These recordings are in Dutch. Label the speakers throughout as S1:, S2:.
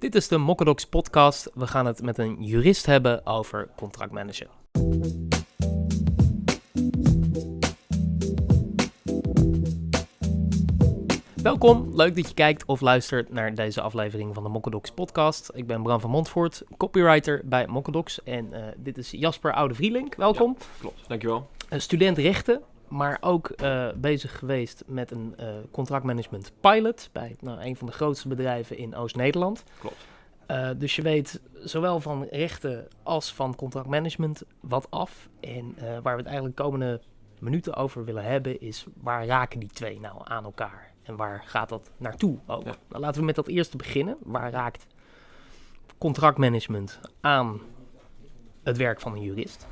S1: Dit is de Mokkadox podcast. We gaan het met een jurist hebben over contractmanager. Welkom, leuk dat je kijkt of luistert naar deze aflevering van de Mokkadox podcast. Ik ben Bram van Montvoort, copywriter bij Mokkadox en uh, dit is Jasper Oude Vrielink. Welkom.
S2: Ja, klopt, dankjewel.
S1: Een student rechten, maar ook uh, bezig geweest met een uh, contractmanagement pilot bij nou, een van de grootste bedrijven in Oost-Nederland.
S2: Klopt.
S1: Uh, dus je weet zowel van rechten als van contractmanagement wat af. En waar we het eigenlijk de komende minuten over willen hebben is waar raken die twee nou aan elkaar? En waar gaat dat naartoe ook? Ja. Nou, laten we met dat eerste beginnen. Waar raakt contractmanagement aan het werk van een jurist?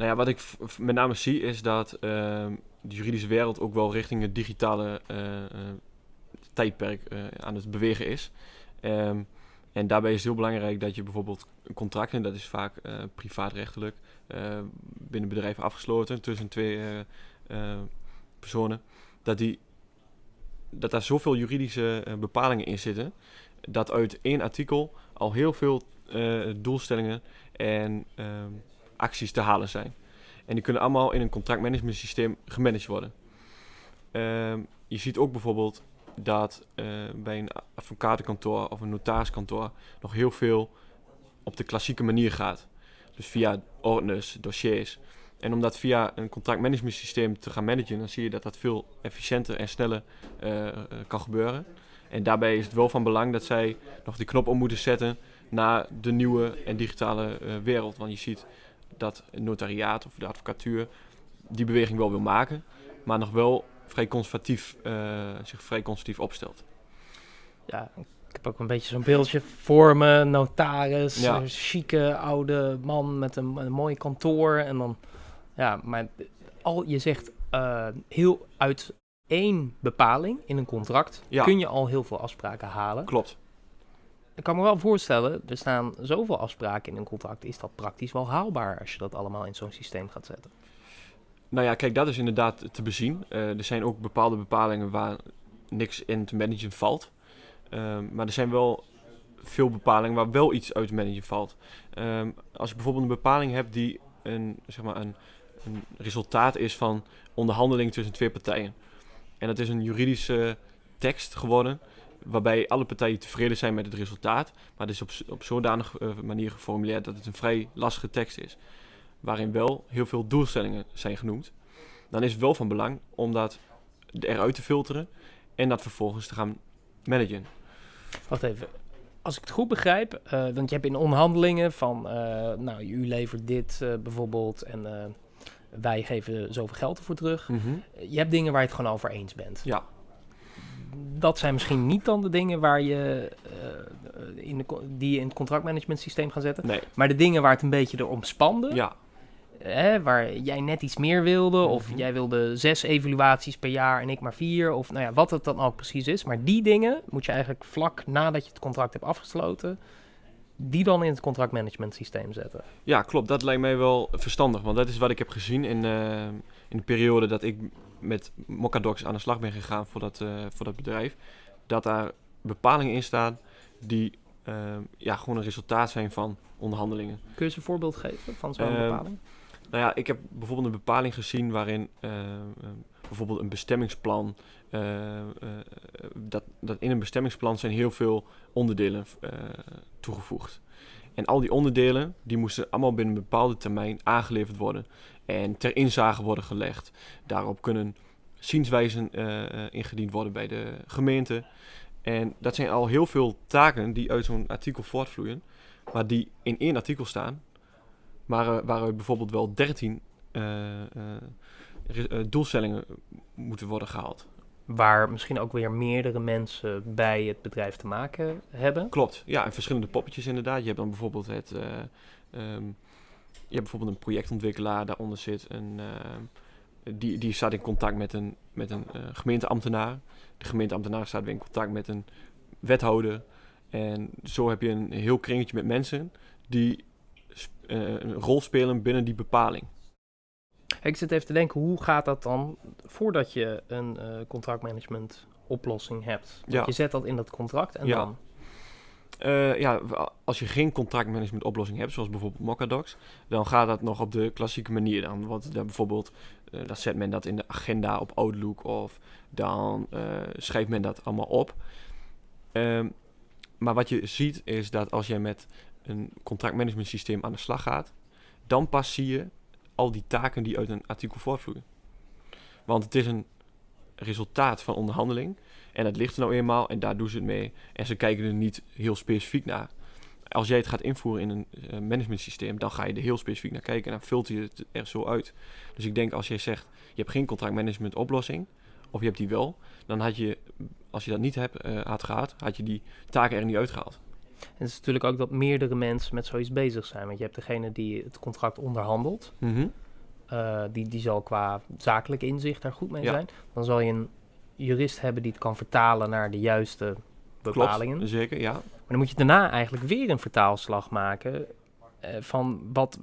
S2: Nou ja, wat ik met name zie is dat uh, de juridische wereld ook wel richting het digitale uh, uh, tijdperk aan het bewegen is. Um, en daarbij is het heel belangrijk dat je bijvoorbeeld contracten, dat is vaak privaatrechtelijk, binnen bedrijven afgesloten tussen twee personen, dat, die, dat daar zoveel juridische bepalingen in zitten, dat uit één artikel al heel veel doelstellingen en um, acties te halen zijn. En die kunnen allemaal in een contractmanagement systeem gemanaged worden. Um, je ziet ook bijvoorbeeld dat uh, bij een advocatenkantoor of een notariskantoor nog heel veel op de klassieke manier gaat. Dus via ordners, dossiers. En om dat via een contractmanagement systeem te gaan managen, dan zie je dat dat veel efficiënter en sneller uh, uh, kan gebeuren. En daarbij is het wel van belang dat zij nog die knop om moeten zetten naar de nieuwe en digitale wereld. Want je ziet dat een notariaat of de advocatuur die beweging wel wil maken, maar nog wel vrij conservatief, uh, zich vrij conservatief opstelt.
S1: Ja, ik heb ook een beetje zo'n beeldje voor me, notaris, ja. een chique oude man met een, een mooi kantoor en dan, ja, maar al je zegt uh, heel uit één bepaling in een contract ja. kun je al heel veel afspraken halen.
S2: Klopt
S1: ik kan me wel voorstellen, er staan zoveel afspraken in een contract. Is dat praktisch wel haalbaar als je dat allemaal in zo'n systeem gaat zetten?
S2: Nou ja, kijk, dat is inderdaad te bezien. Uh, er zijn ook bepaalde bepalingen waar niks in te managen valt. Uh, maar er zijn wel veel bepalingen waar wel iets uit te managen valt. Uh, als je bijvoorbeeld een bepaling hebt die een, zeg maar een, een resultaat is van onderhandeling tussen twee partijen. En dat is een juridische tekst geworden waarbij alle partijen tevreden zijn met het resultaat. Maar het is op, op zodanig uh, manier geformuleerd dat het een vrij lastige tekst is. Waarin wel heel veel doelstellingen zijn genoemd. Dan is het wel van belang om dat eruit te filteren en dat vervolgens te gaan managen.
S1: Wacht even. Als ik het goed begrijp, uh, want je hebt in onderhandelingen van, uh, nou, u levert dit bijvoorbeeld en wij geven zoveel geld ervoor terug. Mm -hmm. Je hebt dingen waar je het gewoon over eens bent.
S2: Ja
S1: dat zijn misschien niet dan de dingen waar je, uh, in de, die je in het contractmanagement systeem gaan zetten.
S2: Nee.
S1: Maar de dingen waar het een beetje erom spande.
S2: Ja.
S1: Hè, waar jij net iets meer wilde. Mm -hmm. Of jij wilde zes evaluaties per jaar en ik maar vier. Of nou ja, wat het dan ook precies is. Maar die dingen moet je eigenlijk vlak nadat je het contract hebt afgesloten die dan in het contractmanagement systeem zetten.
S2: Ja, klopt. Dat lijkt mij wel verstandig. Want dat is wat ik heb gezien in, uh, in de periode dat ik met Mocadox aan de slag ben gegaan voor dat, uh, voor dat bedrijf. Dat daar bepalingen in staan die uh, ja, gewoon een resultaat zijn van onderhandelingen.
S1: Kun je eens een voorbeeld geven van zo'n bepaling?
S2: Nou ja, ik heb bijvoorbeeld een bepaling gezien waarin bijvoorbeeld een bestemmingsplan. dat, dat in een bestemmingsplan zijn heel veel onderdelen toegevoegd. En al die onderdelen die moesten allemaal binnen een bepaalde termijn aangeleverd worden en ter inzage worden gelegd. Daarop kunnen zienswijzen uh, ingediend worden bij de gemeente. En dat zijn al heel veel taken die uit zo'n artikel voortvloeien, maar die in één artikel staan, maar uh, waaruit bijvoorbeeld wel 13 doelstellingen moeten worden gehaald
S1: waar misschien ook weer meerdere mensen bij het bedrijf te maken hebben.
S2: Klopt, ja, en verschillende poppetjes inderdaad. Je hebt dan bijvoorbeeld het, um, je hebt bijvoorbeeld een projectontwikkelaar, daaronder zit een, uh, die, die staat in contact met een, met een uh, gemeenteambtenaar. De gemeenteambtenaar staat weer in contact met een wethouder. En zo heb je een heel kringetje met mensen die een rol spelen binnen die bepaling.
S1: Ik zit even te denken, hoe gaat dat dan voordat je een contractmanagement oplossing hebt? Want
S2: ja.
S1: je zet dat in dat contract en
S2: ja.
S1: dan?
S2: Uh, ja, als je geen contractmanagement oplossing hebt, zoals bijvoorbeeld Mocadocs, dan gaat dat nog op de klassieke manier. Dan, wat, dan bijvoorbeeld, uh, dan zet men dat in de agenda op Outlook of dan uh, schrijft men dat allemaal op. Um, maar wat je ziet is dat als jij met een contractmanagement systeem aan de slag gaat, dan pas zie je al die taken die uit een artikel voortvloeien. Want het is een resultaat van onderhandeling. En het ligt er nou eenmaal en daar doen ze het mee. En ze kijken er niet heel specifiek naar. Als jij het gaat invoeren in een uh, management systeem, dan ga je er heel specifiek naar kijken en dan vult je het er zo uit. Dus ik denk als jij zegt, je hebt geen contractmanagement oplossing, of je hebt die wel, dan had je, als je dat niet hebt, uh, had gehad, had je die taken er niet uitgehaald.
S1: En het is natuurlijk ook dat meerdere mensen met zoiets bezig zijn. Want je hebt degene die het contract onderhandelt.
S2: Mm
S1: uh, die, die zal qua zakelijk inzicht daar goed mee ja. zijn. Dan zal je een jurist hebben die het kan vertalen naar de juiste bepalingen.
S2: Klopt, zeker, ja. Maar
S1: dan moet je daarna eigenlijk weer een vertaalslag maken uh, van wat,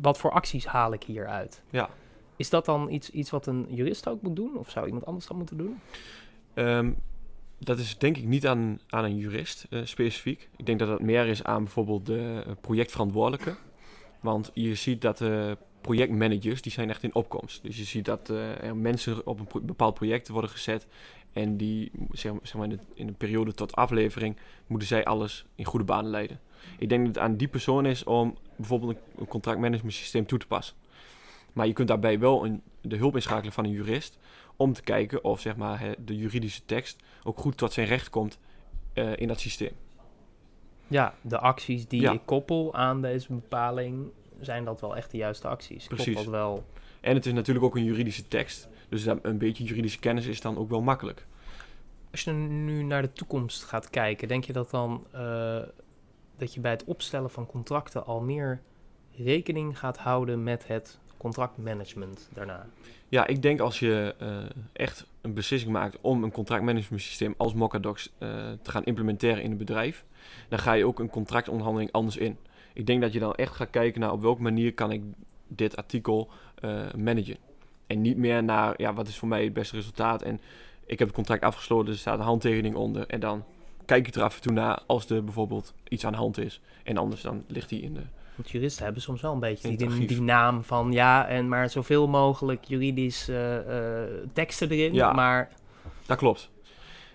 S1: wat voor acties haal ik hier uit.
S2: Ja.
S1: Is dat dan iets, iets wat een jurist ook moet doen? Of zou iemand anders dat moeten doen?
S2: Um, dat is denk ik niet aan, aan een jurist uh, specifiek. Ik denk dat dat meer is aan bijvoorbeeld de projectverantwoordelijke. Want je ziet dat de projectmanagers, die zijn echt in opkomst. Dus je ziet dat uh, er mensen op een pro bepaald project worden gezet. En die, zeg, zeg maar in, de, in een periode tot aflevering, moeten zij alles in goede banen leiden. Ik denk dat het aan die persoon is om bijvoorbeeld een, een contractmanagement systeem toe te passen. Maar je kunt daarbij wel een, de hulp inschakelen van een jurist om te kijken of zeg maar, de juridische tekst ook goed tot zijn recht komt uh, in dat systeem.
S1: Ja, de acties die ja. ik koppel aan deze bepaling, zijn dat wel echt de juiste acties?
S2: Precies.
S1: Klopt dat wel?
S2: En het is natuurlijk ook een juridische tekst, dus een beetje juridische kennis is dan ook wel makkelijk.
S1: Als je nu naar de toekomst gaat kijken, denk je dat dan uh, dat je bij het opstellen van contracten al meer rekening gaat houden met het contractmanagement daarna?
S2: Ja, ik denk als je uh, echt een beslissing maakt om een contractmanagement systeem als Mocadocs uh, te gaan implementeren in een bedrijf, dan ga je ook een contractonderhandeling anders in. Ik denk dat je dan echt gaat kijken naar op welke manier kan ik dit artikel uh, managen. En niet meer naar, ja, wat is voor mij het beste resultaat. En ik heb het contract afgesloten, er staat een handtekening onder. En dan kijk ik er af en toe naar als er bijvoorbeeld iets aan de hand is. En anders dan ligt die in de
S1: want juristen hebben soms wel een beetje die, die, naam van ja, en maar zoveel mogelijk juridisch uh, uh, teksten erin.
S2: Ja,
S1: maar...
S2: dat klopt.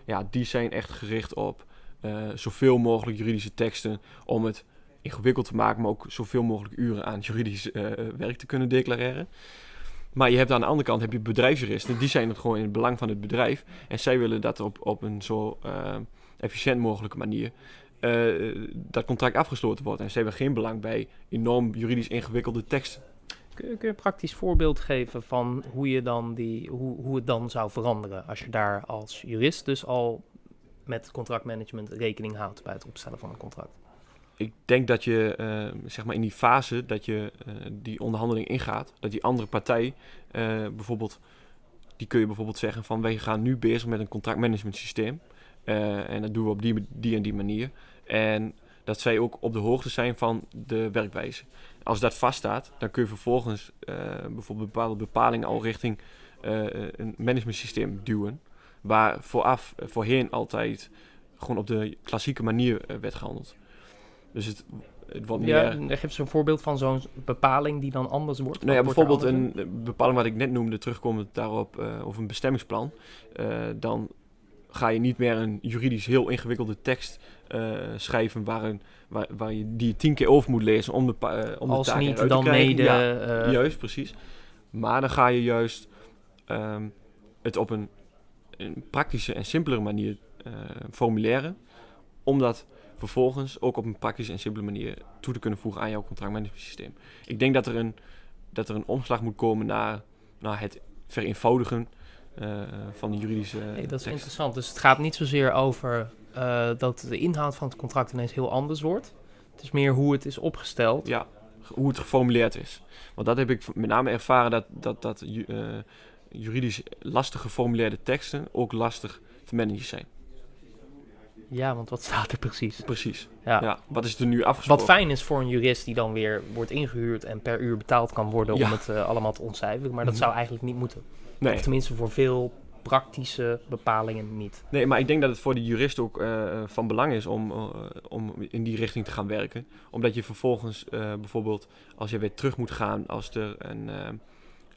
S2: Ja, die zijn echt gericht op uh, zoveel mogelijk juridische teksten om het ingewikkeld te maken, maar ook zoveel mogelijk uren aan juridisch werk te kunnen declareren. Maar je hebt aan de andere kant heb je bedrijfsjuristen, die zijn het gewoon in het belang van het bedrijf. En zij willen dat op, op een zo efficiënt mogelijke manier uh, dat contract afgesloten wordt. En ze hebben geen belang bij enorm juridisch ingewikkelde teksten.
S1: Kun je, kun je een praktisch voorbeeld geven van hoe, je dan die, hoe, hoe het dan zou veranderen als je daar als jurist dus al met contractmanagement rekening houdt bij het opstellen van een contract?
S2: Ik denk dat je uh, zeg maar in die fase dat je uh, die onderhandeling ingaat, dat die andere partij bijvoorbeeld, die kun je bijvoorbeeld zeggen van wij gaan nu bezig met een contractmanagement systeem. En dat doen we op die, die en die manier. En dat zij ook op de hoogte zijn van de werkwijze. Als dat vaststaat, dan kun je vervolgens bijvoorbeeld bepaalde bepalingen al richting een management systeem duwen. Waar vooraf, voorheen altijd gewoon op de klassieke manier werd gehandeld. Dus het, het wordt
S1: ja, meer... Geef zo'n voorbeeld van zo'n bepaling die dan anders wordt.
S2: Nou ja, bijvoorbeeld een bepaling wat ik net noemde, terugkomend daarop, uh, of een bestemmingsplan. Uh, dan ga je niet meer een juridisch heel ingewikkelde tekst uh, schrijven waarin, waar, waar je die tien keer over moet lezen om de, uh, om
S1: Als
S2: de taak
S1: niet
S2: te
S1: dan mede...
S2: Ja, juist, precies. Maar dan ga je juist um, het op een, een, praktische en simpelere manier formuleren, om dat vervolgens ook op een praktische en simpele manier toe te kunnen voegen aan jouw contractmanagement systeem. Ik denk dat er een, dat er een omslag moet komen naar, naar het vereenvoudigen uh, van de juridische.
S1: Nee, dat is
S2: tekst.
S1: interessant. Dus het gaat niet zozeer over uh, dat de inhoud van het contract ineens heel anders wordt. Het is meer hoe het is opgesteld.
S2: Ja, hoe het geformuleerd is. Want dat heb ik met name ervaren dat, dat, dat uh, juridisch lastig geformuleerde teksten ook lastig te managen zijn.
S1: Ja, want wat staat er precies?
S2: Precies. Ja. ja. Wat is er nu afgesproken?
S1: Wat fijn is voor een jurist die dan weer wordt ingehuurd en per uur betaald kan worden ja. om het uh, allemaal te ontcijferen. Maar dat mm -hmm. zou eigenlijk niet moeten.
S2: Nee.
S1: Of tenminste voor veel praktische bepalingen niet.
S2: Nee, maar ik denk dat het voor de jurist ook uh, van belang is om, uh, om in die richting te gaan werken. Omdat je vervolgens bijvoorbeeld, als je weer terug moet gaan, als er een,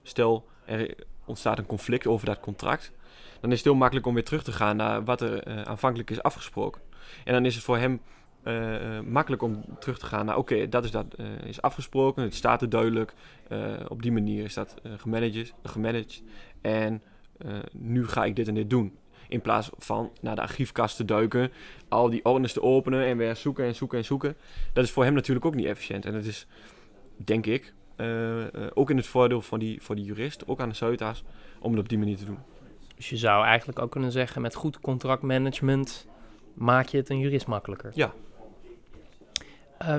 S2: stel er ontstaat een conflict over dat contract, dan is het heel makkelijk om weer terug te gaan naar wat er aanvankelijk is afgesproken. En dan is het voor hem makkelijk om terug te gaan naar oké, dat is dat is afgesproken, het staat er duidelijk, op die manier is dat gemanaged, gemanaged en nu ga ik dit en dit doen. In plaats van naar de archiefkast te duiken, al die ordners te openen en weer zoeken en zoeken en zoeken. Dat is voor hem natuurlijk ook niet efficiënt. En dat is, denk ik, ook in het voordeel van die, voor die jurist, ook aan de Zuidas, om het op die manier te doen.
S1: Dus je zou eigenlijk ook kunnen zeggen, met goed contractmanagement maak je het een jurist makkelijker.
S2: Ja.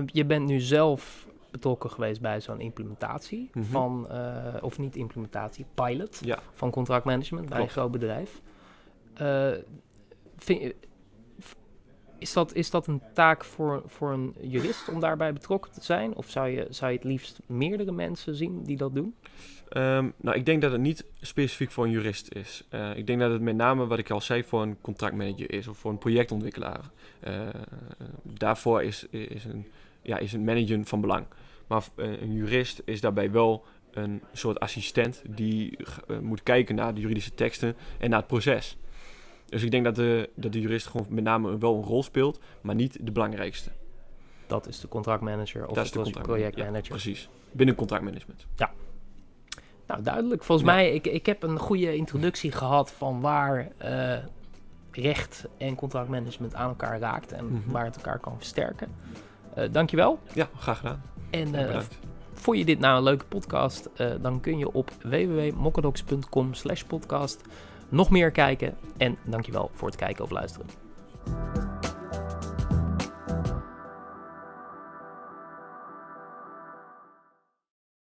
S1: je bent nu zelf betrokken geweest bij zo'n implementatie mhm. van, uh, of niet implementatie, pilot
S2: ja.
S1: van contractmanagement bij een groot bedrijf. Uh, vind, is, dat, is dat een taak voor, voor een jurist om daarbij betrokken te zijn? Of zou je, zou je het liefst meerdere mensen zien die dat doen?
S2: Um, nou, ik denk dat het niet specifiek voor een jurist is. Uh, ik denk dat het met name, wat ik al zei, voor een contractmanager is of voor een projectontwikkelaar. Uh, daarvoor is, is een ja, is een manager van belang. Maar eh, een jurist is daarbij wel een soort assistent die moet kijken naar de juridische teksten en naar het proces. Dus ik denk dat de, dat de jurist gewoon met name wel een rol speelt, maar niet de belangrijkste.
S1: Dat is de contractmanager of dat de, de projectmanager. Ja,
S2: precies, binnen contractmanagement.
S1: Ja. Nou, duidelijk. Volgens mij, ik, ik heb een goede introductie gehad van waar uh, recht en contractmanagement aan elkaar raakt en mm -hmm. waar het elkaar kan versterken. Uh, dankjewel.
S2: Ja, graag gedaan.
S1: En uh, vond je dit nou een leuke podcast, dan kun je op www.mokkadox.com slash podcast nog meer kijken. En dankjewel voor het kijken of luisteren.